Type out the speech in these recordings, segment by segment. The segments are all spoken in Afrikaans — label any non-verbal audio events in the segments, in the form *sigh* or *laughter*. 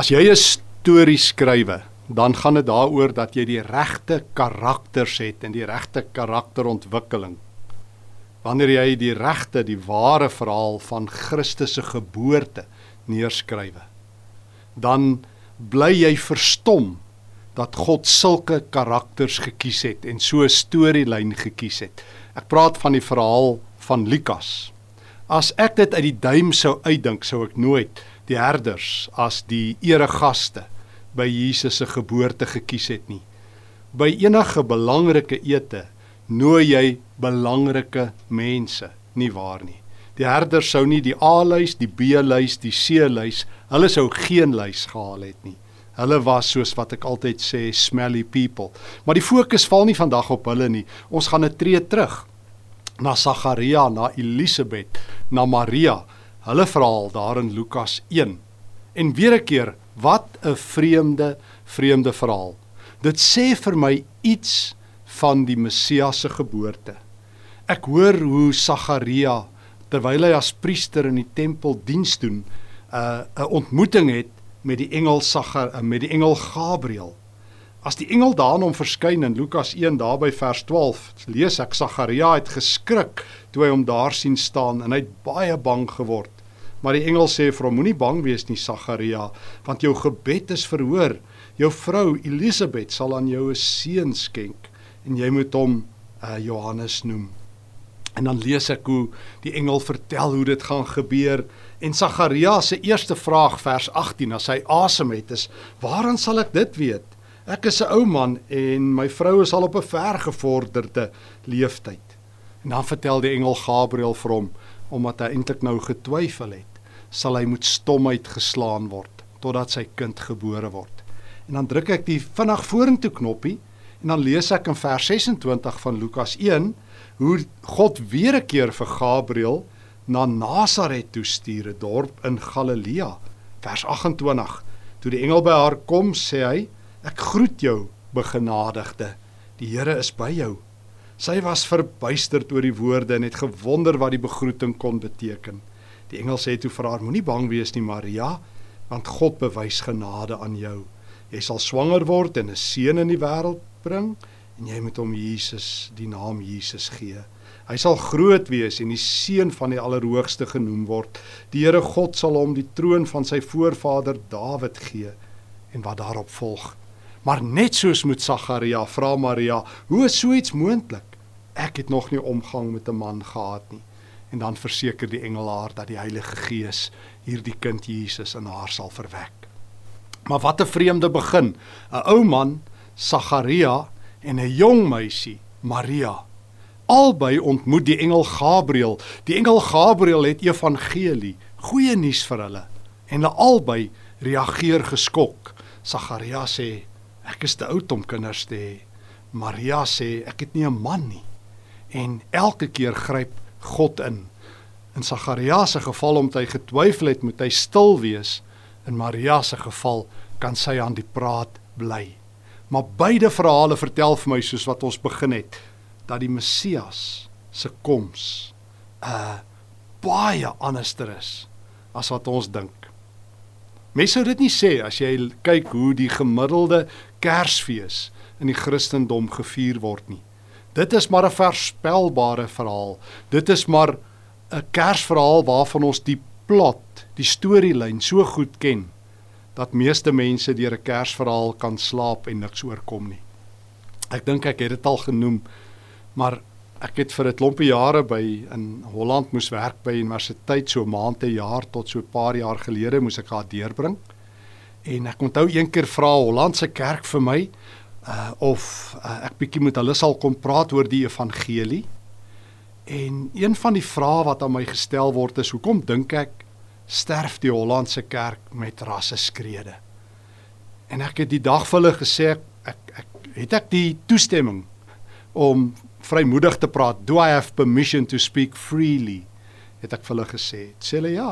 As jy 'n storie skrywe, dan gaan dit daaroor dat jy die regte karakters het en die regte karakterontwikkeling. Wanneer jy die regte, die ware verhaal van Christus se geboorte neerskrywe, dan bly jy verstom dat God sulke karakters gekies het en so 'n storielyn gekies het. Ek praat van die verhaal van Lukas. As ek dit uit die duim sou uitdink, sou ek nooit die herders as die eregaste by Jesus se geboorte gekies het nie. By enige belangrike ete nooi jy belangrike mense, nie waar nie. Die herders sou nie die A-lys, die B-lys, die C-lys, hulle sou geen lys gehaal het nie. Hulle was soos wat ek altyd sê, smelly people. Maar die fokus val nie vandag op hulle nie. Ons gaan 'n tree terug na Sagaria, na Elisabet, na Maria. Hulle verhaal daar in Lukas 1. En weer 'n keer, wat 'n vreemde, vreemde verhaal. Dit sê vir my iets van die Messias se geboorte. Ek hoor hoe Sagaria terwyl hy as priester in die tempel diens doen, 'n uh, 'n ontmoeting het met die engel Sagar uh, met die engel Gabriël. As die engel daan hom verskyn in Lukas 1 daar by vers 12, lees ek Sagaria het geskrik toe hy hom daar sien staan en hy het baie bang geword. Maar die engel sê vir hom: Moenie bang wees nie, Sagaria, want jou gebed is verhoor. Jou vrou Elisabet sal aan jou 'n seun skenk en jy moet hom uh, Johannes noem. En dan lees ek hoe die engel vertel hoe dit gaan gebeur en Sagaria se eerste vraag vers 18 as hy asem het is: "Waaraan sal ek dit weet? Ek is 'n ou man en my vrou is al op 'n vergevorderde leeftyd." En dan vertel die engel Gabriël vir hom omdat hy eintlik nou getwyfel het sal hy moet stomheid geslaan word totdat sy kind gebore word. En dan druk ek die vinnig vorentoe knoppie en dan lees ek in vers 26 van Lukas 1 hoe God weer 'n keer vir Gabriël na Nasaret toe stuur, 'n dorp in Galilea. Vers 28. Toe die engel by haar kom, sê hy: "Ek groet jou, begenadigde. Die Here is by jou." Sy was verbuisterd oor die woorde en het gewonder wat die begroeting kon beteken. Die engel sê toe vir haar: Moenie bang wees nie, Maria, want God bewys genade aan jou. Jy sal swanger word en 'n seun in die wêreld bring en jy moet hom Jesus, die naam Jesus gee. Hy sal groot wees en die seun van die Allerhoogste genoem word. Die Here God sal hom die troon van sy voorvader Dawid gee en wat daarop volg. Maar net soos met Sagaria, vra Maria, hoe is so iets moontlik? Ek het nog nie omgang met 'n man gehad nie en dan verseker die engel haar dat die Heilige Gees hierdie kind Jesus in haar sal verwek. Maar wat 'n vreemde begin. 'n Ou man, Sagaria en 'n jong meisie, Maria. Albei ontmoet die engel Gabriël. Die engel Gabriël het evangelie, goeie nuus vir hulle. En hulle albei reageer geskok. Sagaria sê: "Ek is te oud om kinders te hê." Maria sê: "Ek het nie 'n man nie." En elke keer gryp God in. In Sagaria se geval omdat hy getwyfel het, moet hy stil wees. In Maria se geval kan sy aan die praat bly. Maar beide verhale vertel vir my soos wat ons begin het dat die Messias se koms 'n uh, baie anderster is as wat ons dink. Mense sou dit nie sê as jy kyk hoe die gemiddelde Kersfees in die Christendom gevier word nie. Dit is maar 'n voorspelbare verhaal. Dit is maar 'n Kersverhaal waarvan ons die plot, die storielyn so goed ken dat meeste mense deur 'n Kersverhaal kan slaap en niks oorkom nie. Ek dink ek het dit al genoem, maar ek het vir 'n klompie jare by in Holland moes werk by universiteit so 'n maand te jaar tot so 'n paar jaar gelede moes ek haar deurbring. En ek onthou een keer vra Hollandse kerk vir my, uh of uh, ek bietjie met hulle sal kom praat oor die evangelie. En een van die vrae wat aan my gestel word is hoekom dink ek sterf die Hollandse kerk met rasse skrede? En ek het die dag vir hulle gesê ek, ek ek het ek die toestemming om vrymoedig te praat. Do I have permission to speak freely? Het ek vir hulle gesê. Sê hulle ja.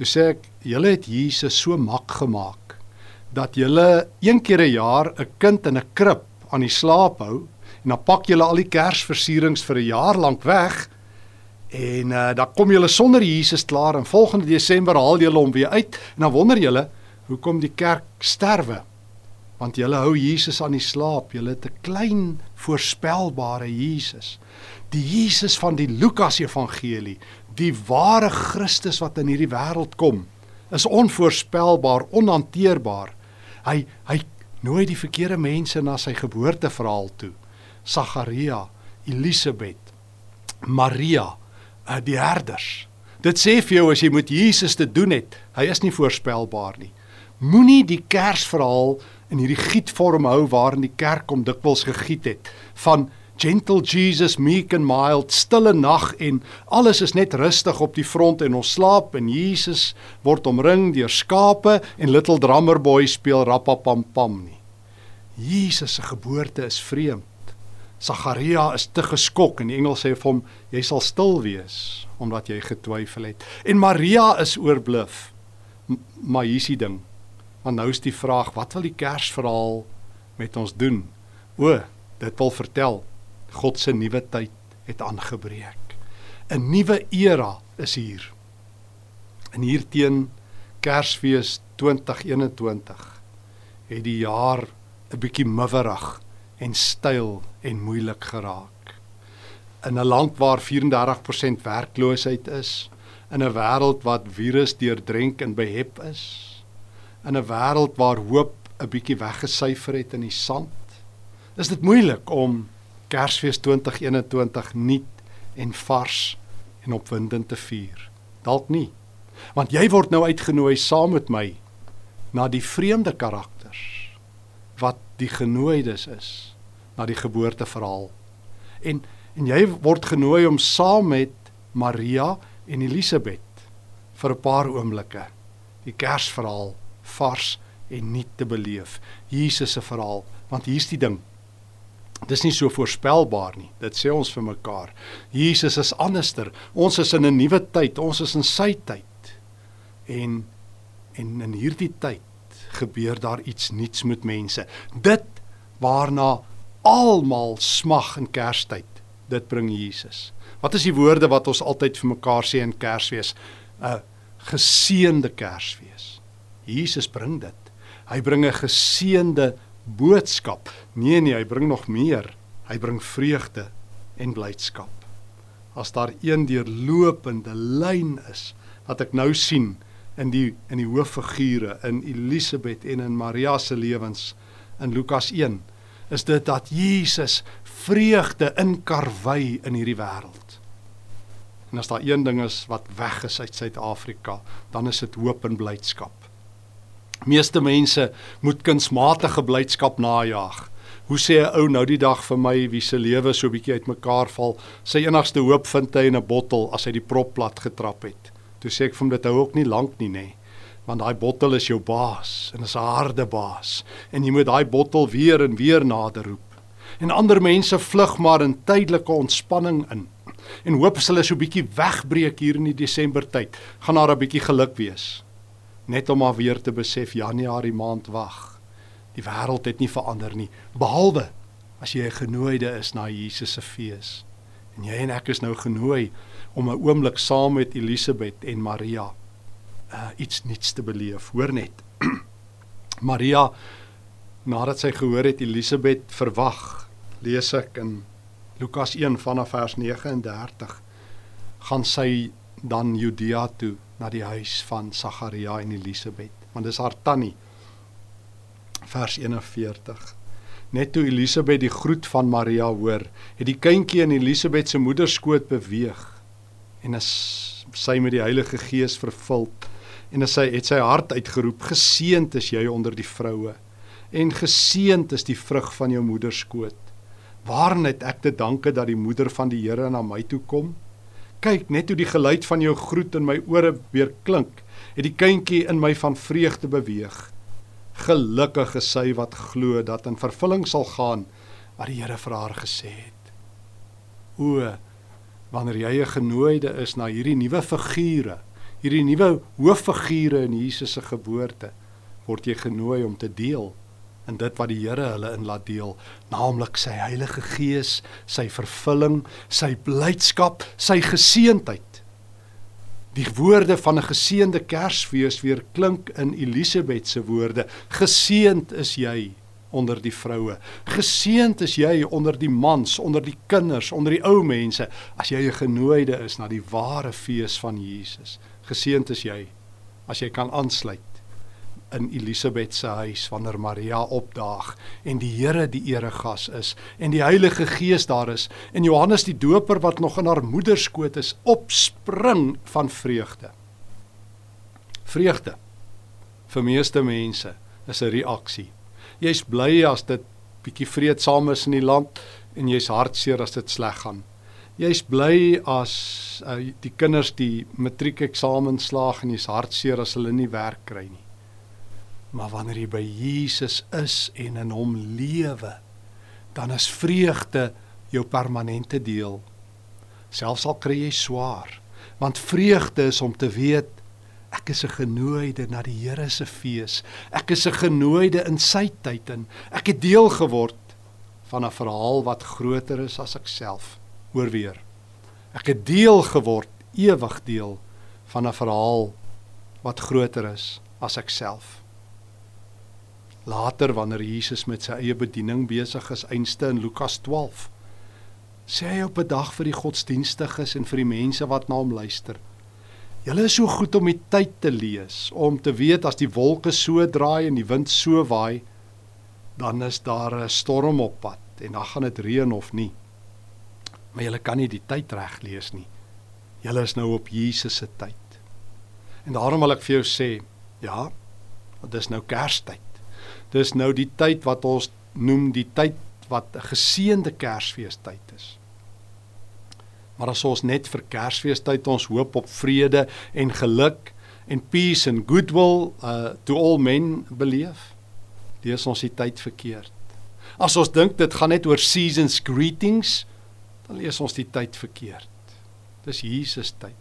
Toe sê ek julle het Jesus so mak gemaak dat julle een keer 'n jaar 'n kind in 'n krib aan die slaap hou en dan pak julle al die kersversierings vir 'n jaar lank weg en uh, dan kom julle sonder Jesus klaar en volgende Desember haal julle hom weer uit en dan wonder julle hoekom die kerk sterwe? Want julle hou Jesus aan die slaap. Julle het 'n klein voorspelbare Jesus. Die Jesus van die Lukas Evangelie, die ware Christus wat in hierdie wêreld kom, is onvoorspelbaar, onhanteerbaar. Hy hy nooi die verkeerde mense na sy geboorteverhaal toe. Sagaria, Elisabet, Maria, uh, die herders. Dit sê vir jou as jy met Jesus te doen het, hy is nie voorspelbaar nie. Moenie die Kersverhaal in hierdie gietvorm hou waarin die kerk hom dikwels gegiet het van gentle Jesus meek and mild stille nag en alles is net rustig op die front en ons slaap en Jesus word omring deur skape en little drummer boy speel rappapam pam nie. Jesus se geboorte is vreemd. Sagaria is te geskok en die engel sê vir hom jy sal stil wees omdat jy getwyfel het. En Maria is oorbluf. Maar hier's die ding. Want nou is die vraag, wat wil die Kersverhaal met ons doen? O, dit wil vertel God se nuwe tyd het aangebreek. 'n Nuwe era is hier. En hier teen Kersfees 2021 het die jaar 'n bietjie miwerig en styl en moeilik geraak. In 'n land waar 34% werkloosheid is, in 'n wêreld wat virus deurdrenk en behep is, in 'n wêreld waar hoop 'n bietjie weggesyfer het in die sand, is dit moeilik om Kersfees 2021 nuut en vars en opwindend te vier. Dalk nie. Want jy word nou uitgenooi saam met my na die vreemde karakters wat die genooides is na die geboorteverhaal. En en jy word genooi om saam met Maria en Elisabet vir 'n paar oomblikke die Kersverhaal vars en nuut te beleef. Jesus se verhaal, want hier's die ding. Dis nie so voorspelbaar nie. Dit sê ons vir mekaar. Jesus is anderster. Ons is in 'n nuwe tyd. Ons is in sy tyd. En en in hierdie tyd gebeur daar iets nuuts met mense. Dit waarna almal smag in Kerstyd. Dit bring Jesus. Wat is die woorde wat ons altyd vir mekaar sê in Kersfees? 'n Geseënde Kersfees. Jesus bring dit. Hy bring 'n geseënde boodskap. Nee nee, hy bring nog meer. Hy bring vreugde en blydskap. As daar een deurlopende lyn is wat ek nou sien in die in die hooffigure in Elisabet en in Maria se lewens in Lukas 1 is dit dat Jesus vreugde in karwei in hierdie wêreld. En as daar een ding is wat weg is uit Suid-Afrika, dan is dit hoop en blydskap. Meeste mense moet kunsmatige blydskap najag. Hoe sê 'n ou nou die dag vir my wie se lewe so bietjie uitmekaar val, sy enigste hoop vind hy in 'n bottel as hy die prop plat getrap het. Toe sê ek vir hom dit hou ook nie lank nie, nê. Nee want daai bottel is jou baas en is 'n harde baas en jy moet daai bottel weer en weer nader roep. En ander mense vlug maar in tydelike ontspanning in en hoop hulle so bietjie wegbreek hier in die Desember tyd, gaan daar 'n bietjie geluk wees. Net om maar weer te besef Januarie maand wag. Die wêreld het nie verander nie, behalwe as jy 'n genooide is na Jesus se fees. En jy en ek is nou genooi om 'n oomblik saam met Elisabet en Maria uh, iets nuuts te beleef. Hoor net. *clears throat* Maria nadat sy gehoor het Elisabet verwag, lees ek in Lukas 1 vanaf vers 39 gaan sy dan Judea toe na die huis van Sagaria en Elisabet, want dis haar tannie. Vers 41 Net toe Elisabet die groet van Maria hoor, het die kindjie in Elisabet se moederskoot beweeg en as sy met die Heilige Gees vervul en sy het sy hart uitgeroep geseënd is jy onder die vroue en geseënd is die vrug van jou moederskoot. Waarin het ek te danke dat die moeder van die Here na my toe kom kyk net hoe die geluid van jou groet in my ore weer klink het die kindjie in my van vreugde beweeg. Gelukkig is sy wat glo dat in vervulling sal gaan wat die Here vir haar gesê het. O wanneer jy 'n genooide is na hierdie nuwe figure hierdie nuwe hooffigure in Jesus se geboorte word jy genooi om te deel in dit wat die Here hulle in laat deel, naamlik sy Heilige Gees, sy vervulling, sy blydskap, sy geseëndheid. die woorde van 'n geseënde Kersfees weer klink in Elisabet se woorde. Geseënd is jy onder die vroue. Geseënd is jy onder die mans, onder die kinders, onder die ou mense as jy 'n genooide is na die ware fees van Jesus. Geseënd is jy as jy kan aansluit in Elisabet se huis wanneer Maria opdaag en die Here die eregas is en die Heilige Gees daar is en Johannes die Doper wat nog in haar moeder skoot is opspring van vreugde. Vreugde vir meeste mense is 'n reaksie. Jy's bly as dit bietjie vreedsaam is in die land en jy's hartseer as dit sleg gaan. Jy's bly as uh, die kinders die matriekeksamen slaag en jy's hartseer as hulle nie werk kry nie. Maar wanneer jy by Jesus is en in hom lewe, dan is vreugde jou permanente deel. Selfs al kry jy swaar, want vreugde is om te weet ek is 'n genooide na die Here se fees. Ek is 'n genooide in sy tyd en ek het deel geword van 'n verhaal wat groter is as ek self. Hoor weer. Ek het deel geword, ewig deel van 'n verhaal wat groter is as ek self. Later wanneer Jesus met sy eie bediening besig is, einste in Lukas 12, sê hy op 'n dag vir die godsdienstiges en vir die mense wat na hom luister: "Julle is so goed om die tyd te lees, om te weet as die wolke so draai en die wind so waai, dan is daar 'n storm op pad en dan gaan dit reën of nie. Maar julle kan nie die tyd reg lees nie. Julle is nou op Jesus se tyd." En daarom wil ek vir jou sê, ja, dit is nou Kerstyd. Dis nou die tyd wat ons noem die tyd wat 'n geseënde Kersfeestyd is. Maar as ons net vir Kersfeestyd ons hoop op vrede en geluk en peace and goodwill uh to all men beleef, lees ons die tyd verkeerd. As ons dink dit gaan net oor seasons greetings, dan lees ons die tyd verkeerd. Dis Jesus tyd.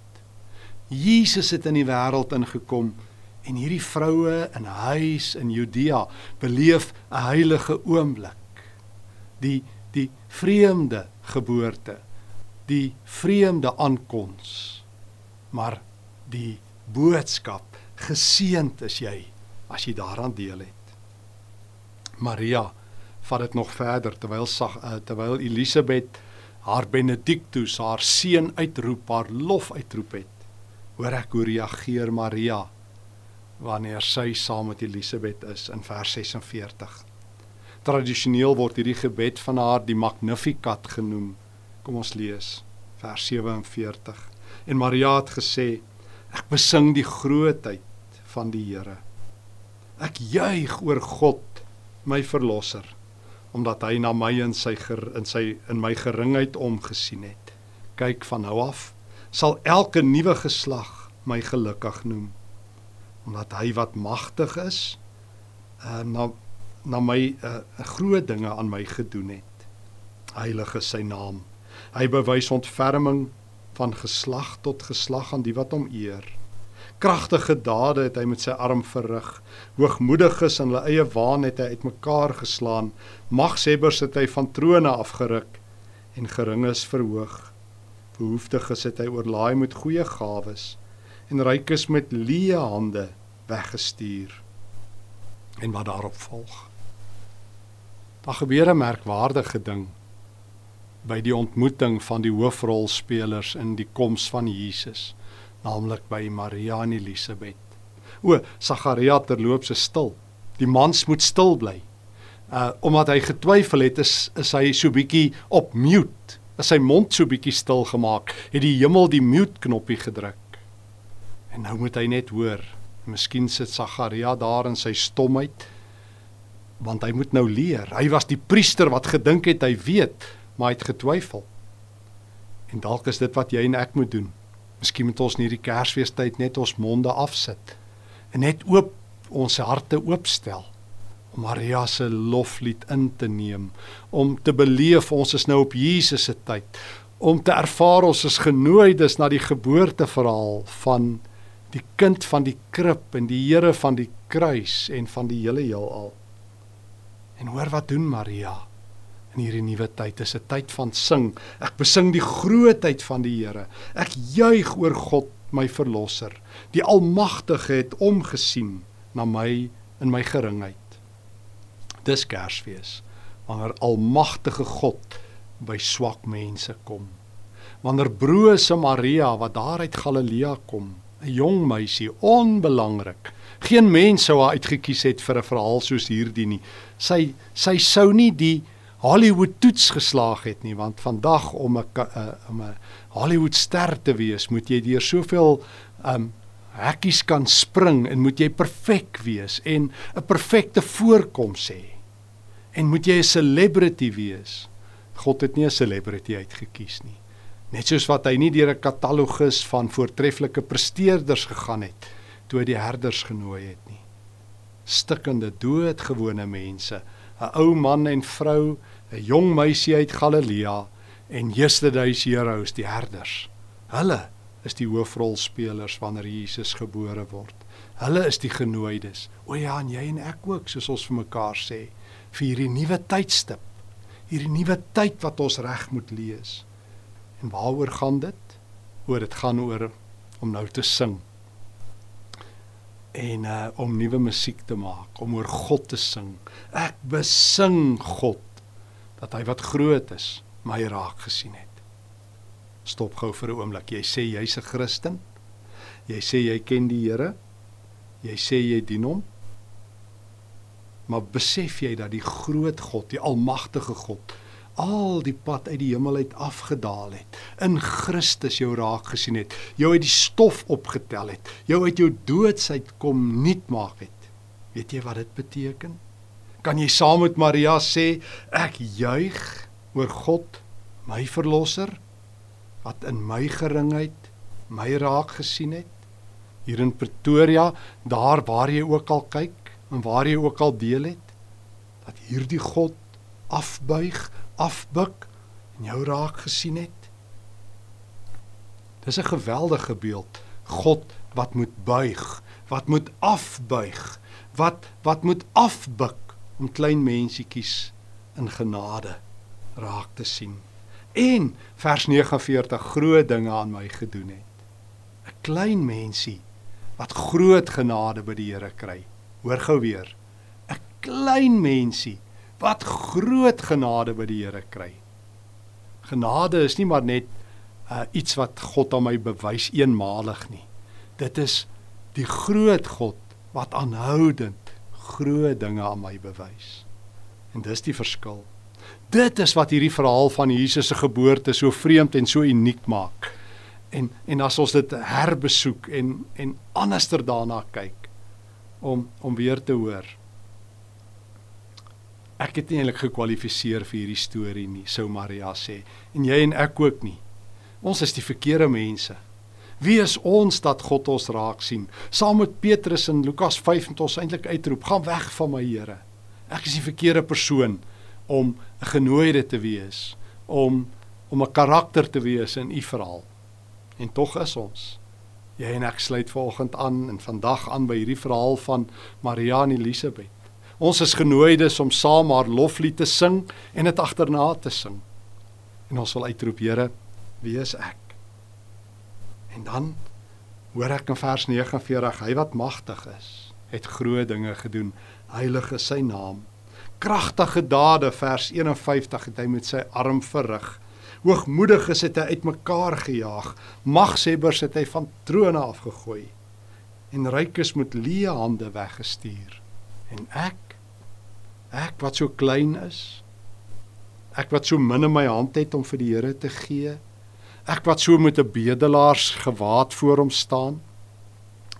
Jesus het in die wêreld ingekom En hierdie vroue in 'n huis in Judea beleef 'n heilige oomblik. Die die vreemde geboorte, die vreemde aankoms. Maar die boodskap geseënd is jy as jy daaraan deel het. Maria vat dit nog verder terwyl sag uh, terwyl Elisabet haar benedictus haar seun uitroep, haar lof uitroep het. Hoor ek hoe reageer Maria? Wanneer sy saam met Elisabet is in vers 46. Tradisioneel word hierdie gebed van haar die Magnificat genoem. Kom ons lees vers 47. En Maria het gesê: Ek besing die grootheid van die Here. Ek juig oor God, my verlosser, omdat hy na my in sy ger, in sy in my geringheid omgesien het. Kyk van nou af sal elke nuwe geslag my gelukkig noem omdat hy wat magtig is uh na na my uh groot dinge aan my gedoen het. Heilig is sy naam. Hy bewys ontferming van geslag tot geslag aan die wat hom eer. Kragtige dade het hy met sy arm verrig. Hoogmoediges in hulle eie waan het hy uitmekaar geslaan. Magshebbers het hy van trone afgeruk en geringes verhoog. Behoeftiges het hy oorlaai met goeie gawes en rykes met leë hande weggestuur. En wat daarop volg. Daar gebeur 'n merkwaardige ding by die ontmoeting van die hoofrolspelers in die koms van Jesus, naamlik by Maria en Elisabet. O, Sagaria terloops is stil. Die mans moet stil bly. Uh omdat hy getwyfel het, is is hy so bietjie op mute. Is sy mond so bietjie stil gemaak, het die hemel die mute knoppie gedruk. En nou moet hy net hoor Miskien sit Sagaria daar in sy stomheid want hy moet nou leer. Hy was die priester wat gedink het hy weet, maar hy het getwyfel. En dalk is dit wat jy en ek moet doen. Miskien moet ons in hierdie Kersfeestyd net ons monde afsit en net oop ons harte oopstel om Maria se loflied in te neem, om te beleef ons is nou op Jesus se tyd, om te ervaar ons is genooi dis na die geboorteverhaal van die kind van die krib en die Here van die kruis en van die hele heelal. En hoor wat doen Maria in hierdie nuwe tyd. Dis 'n tyd van sing. Ek besing die grootheid van die Here. Ek juig oor God, my verlosser. Die Almagtige het omgesien na my in my geringheid. Dis Kersfees wanneer Almagtige God by swak mense kom. Wanneer brose Maria wat daar uit Galilea kom, 'n jong meisie, onbelangrik. Geen mens sou haar uitgekies het vir 'n verhaal soos hierdie nie. Sy sy sou nie die Hollywood toets geslaag het nie, want vandag om 'n uh, om 'n Hollywood ster te wees, moet jy deur soveel um hekkies kan spring en moet jy perfek wees en 'n perfekte voorkoms hê. En moet jy 'n celebrity wees. God het nie 'n celebrity uitgekies nie. Net soos wat hy nie deur 'n katalogus van voortreffelike presteerders gegaan het toe hy die herders genooi het nie. Stikkende doodgewone mense, 'n ou man en vrou, 'n jong meisie uit Galilea en yesterday's heroes, die herders. Hulle is die hoofrolspelers wanneer Jesus gebore word. Hulle is die genooides. O ja, en jy en ek ook, soos ons vir mekaar sê, vir hierdie nuwe tydstip. Hierdie nuwe tyd wat ons reg moet lees. En waaroor gaan dit? Oor dit gaan oor om nou te sing. En uh om nuwe musiek te maak, om oor God te sing. Ek besing God dat hy wat groot is, my raak gesien het. Stop gou vir 'n oomblik. Jy sê jy's 'n Christen. Jy sê jy ken die Here. Jy sê jy dien hom. Maar besef jy dat die groot God, die almagtige God, al die pad uit die hemel uit afgedaal het, in Christus jou raak gesien het, jou uit die stof opgetel het, jou uit jou doodsheid kom nuut maak het. Weet jy wat dit beteken? Kan jy saam met Maria sê ek juig oor God, my verlosser wat in my geringheid my raak gesien het? Hier in Pretoria, daar waar jy ook al kyk en waar jy ook al deel het, dat hierdie God afbuig afbuk en jou raak gesien het. Dis 'n geweldige beeld. God wat moet buig, wat moet afbuig, wat wat moet afbuk om klein mensietjies in genade raak te sien. En vers 49 groot dinge aan my gedoen het. 'n Klein mensie wat groot genade by die Here kry. Hoor gou weer. 'n Klein mensie wat groot genade by die Here kry. Genade is nie maar net uh, iets wat God aan my bewys eenmalig nie. Dit is die groot God wat aanhoudend groot dinge aan my bewys. En dis die verskil. Dit is wat hierdie verhaal van Jesus se geboorte so vreemd en so uniek maak. En en as ons dit herbesoek en en anderster daarna kyk om om weer te hoor ek het nie eintlik gekwalifiseer vir hierdie storie nie, sou Maria sê. En jy en ek ook nie. Ons is die verkeerde mense. Wie is ons dat God ons raak sien? Saam met Petrus in Lukas 5 het ons eintlik uitroep: "Gaan weg van my Here. Ek is die verkeerde persoon om 'n genooide te wees, om om 'n karakter te wees in u verhaal." En tog is ons. Jy en ek sluit vanoggend aan en vandag aan by hierdie verhaal van Maria en Elisabet. Ons is genooides om saam haar loflied te sing en dit agterna te sing. En ons wil uitroep, Here, wie is ek? En dan hoor ek in vers 49, hy wat magtig is, het groot dinge gedoen. Heilig is sy naam. Kragtige dade vers 51 het hy met sy arm verrig. Hoogmoedig is dit uitmekaar gejaag. Magshebbers het hy van trone afgegooi en rykes met leë hande weggestuur. En ek Ek wat so klein is. Ek wat so min in my hand het om vir die Here te gee. Ek wat so met 'n bedelaars gewaad voor hom staan.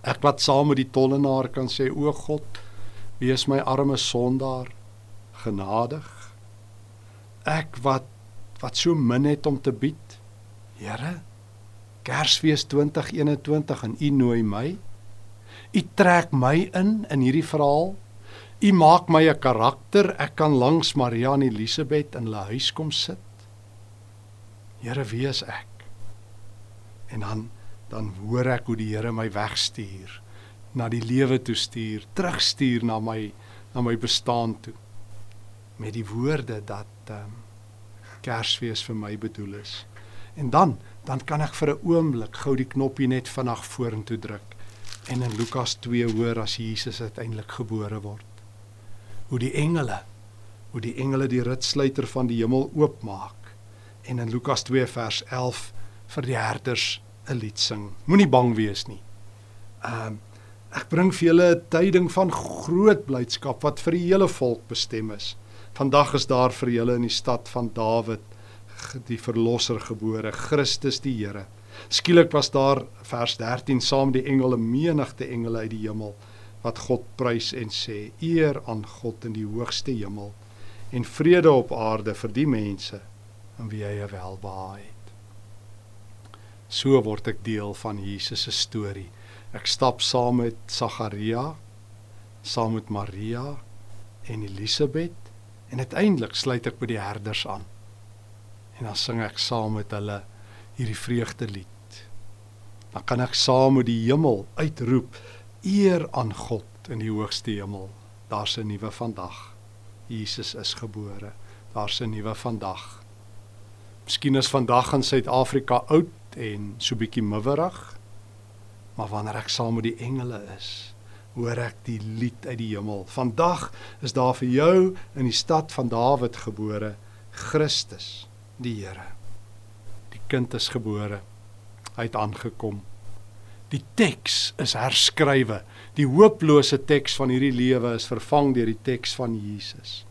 Ek wat saam met die tollenaar kan sê o God, wees my arme sondaar genadig. Ek wat wat so min het om te bied. Here, Kersfees 2021 en U nooi my. U trek my in in hierdie verhaal U maak my 'n karakter. Ek kan langs Maria en Elisabet in hulle huis kom sit. Here, wie is ek? En dan dan hoor ek hoe die Here my wegstuur, na die lewe toe stuur, terugstuur na my na my bestaan toe. Met die woorde dat ehm um, Kersfees vir my bedoel is. En dan, dan kan ek vir 'n oomblik gou die knoppie net vinnig vorentoe druk. En in Lukas 2 hoor as Jesus uiteindelik gebore word. Hoe die engele, hoe die engele die ritsluiter van die hemel oopmaak. En in Lukas 2 vers 11 vir die herders 'n lied sing. Moenie bang wees nie. Ehm um, ek bring vir julle 'n tyding van groot blydskap wat vir die hele volk bestem is. Vandag is daar vir julle in die stad van Dawid die verlosser gebore, Christus die Here. Skielik was daar vers 13 saam die engele menigte engele uit die hemel wat God prys en sê: Eer aan God in die hoogste hemel en vrede op aarde vir die mense aan wie hy welbehaag het. So word ek deel van Jesus se storie. Ek stap saam met Sagaria, saam met Maria en Elisabet en uiteindelik sluit ek by die herders aan en dan sing ek saam met hulle hierdie vreugdelied. Dan kan ek saam met die hemel uitroep eer aan God in die hoogste hemel. Daar's 'n nuwe vandag. Jesus is gebore. Daar's 'n nuwe vandag. Miskien is vandag in Suid-Afrika oud en so bietjie miwerig. Maar wanneer ek saam met die engele is, hoor ek die lied uit die hemel. Vandag is daar vir jou in die stad van Dawid gebore Christus die Here. Die kind is gebore. Hy het aangekom. Die teks is herskrywe. Die hooplose teks van hierdie lewe is vervang deur die teks van Jesus.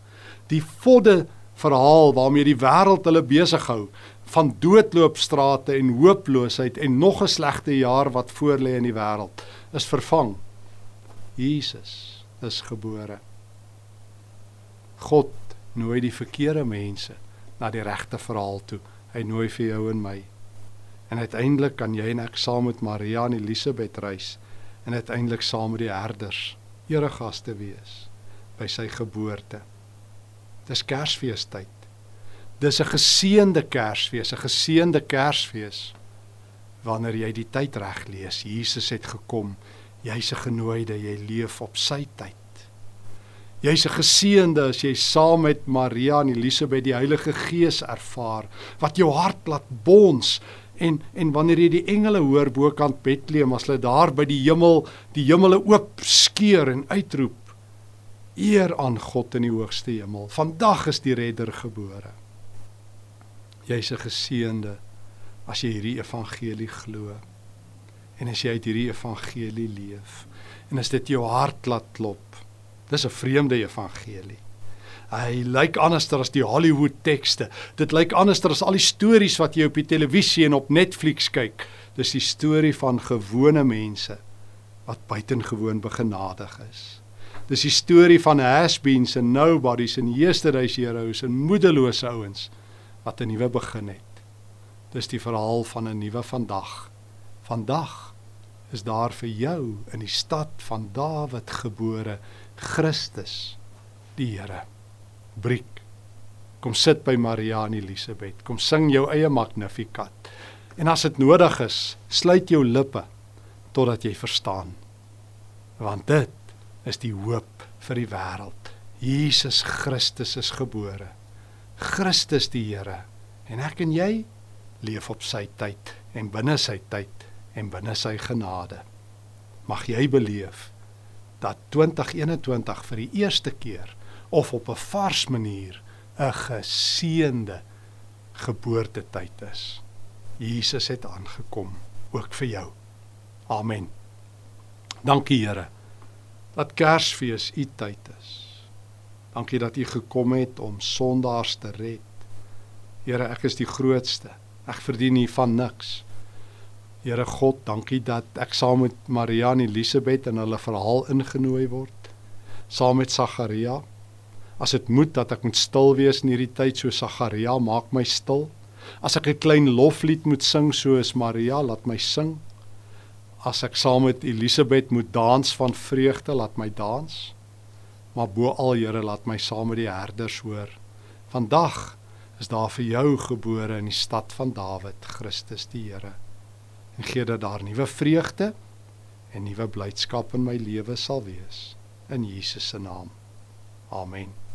Die vodde verhaal waarmee die wêreld hulle besig hou van doodloopstrate en hooploosheid en nog 'n slegte jaar wat voorlê in die wêreld is vervang. Jesus is gebore. God nooi die verkeerde mense na die regte verhaal toe. Hy nooi vir jou en my. En uiteindelik kan jy en ek saam met Maria en Elisabet reis en uiteindelik saam met die herders eregaste wees by sy geboorte. Dis Kersfeestyd. Dis 'n geseënde Kersfees, 'n geseënde Kersfees. Wanneer jy die tyd reg lees, Jesus het gekom. Jy's 'n genooide, jy leef op sy tyd. Jy's 'n geseënde as jy saam met Maria en Elisabet die Heilige Gees ervaar wat jou hart laat bons en en wanneer jy die engele hoor bokant Bethlehem as hulle daar by die hemel die hemele oop skeur en uitroep eer aan God in die hoogste hemel. Vandag is die redder gebore. Jy's 'n geseënde as jy hierdie evangelie glo en as jy uit hierdie evangelie leef. En as dit jou hart laat klop Dis 'n vreemde evangelie. Hy lyk anderster as die Hollywood tekste. Dit lyk anderster as al die stories wat jy op die televisie en op Netflix kyk. Dis die storie van gewone mense wat buitengewoon begenadig is. Dis die storie van has-beens en nobodies en yesterday's heroes en moedelose ouens wat 'n nuwe begin het. Dis die verhaal van 'n nuwe vandag. Vandag is daar vir jou in die stad van Dawid gebore Christus die Here. Briek. Kom sit by Maria en Elisabet. Kom sing jou eie Magnificat. En as dit nodig is, sluit jou lippe totdat jy verstaan. Want dit is die hoop vir die wêreld. Jesus Christus is gebore. Christus die Here. En ek en jy leef op sy tyd en binne sy tyd en binne sy genade. Mag jy beleef dat 2021 vir die eerste keer of op 'n vars manier 'n geseënde geboortetyd is. Jesus het aangekom ook vir jou. Amen. Dankie Here dat Kersfees u tyd is. Dankie dat u gekom het om sondaars te red. Here, ek is die grootste. Ek verdien nie van niks. Here God, dankie dat ek saam met Maria en Elisabet in hulle verhaal ingenooi word. Saam met Sagaria. As dit moet dat ek moet stil wees in hierdie tyd so Sagaria, maak my stil. As ek 'n klein loflied moet sing soos Maria, laat my sing. As ek saam met Elisabet moet dans van vreugde, laat my dans. Maar bo al Here, laat my saam met die herders hoor. Vandag is daar vir jou gebore in die stad van Dawid, Christus die Here en gee dat daar nuwe vreugde en nuwe blydskap in my lewe sal wees in Jesus se naam. Amen.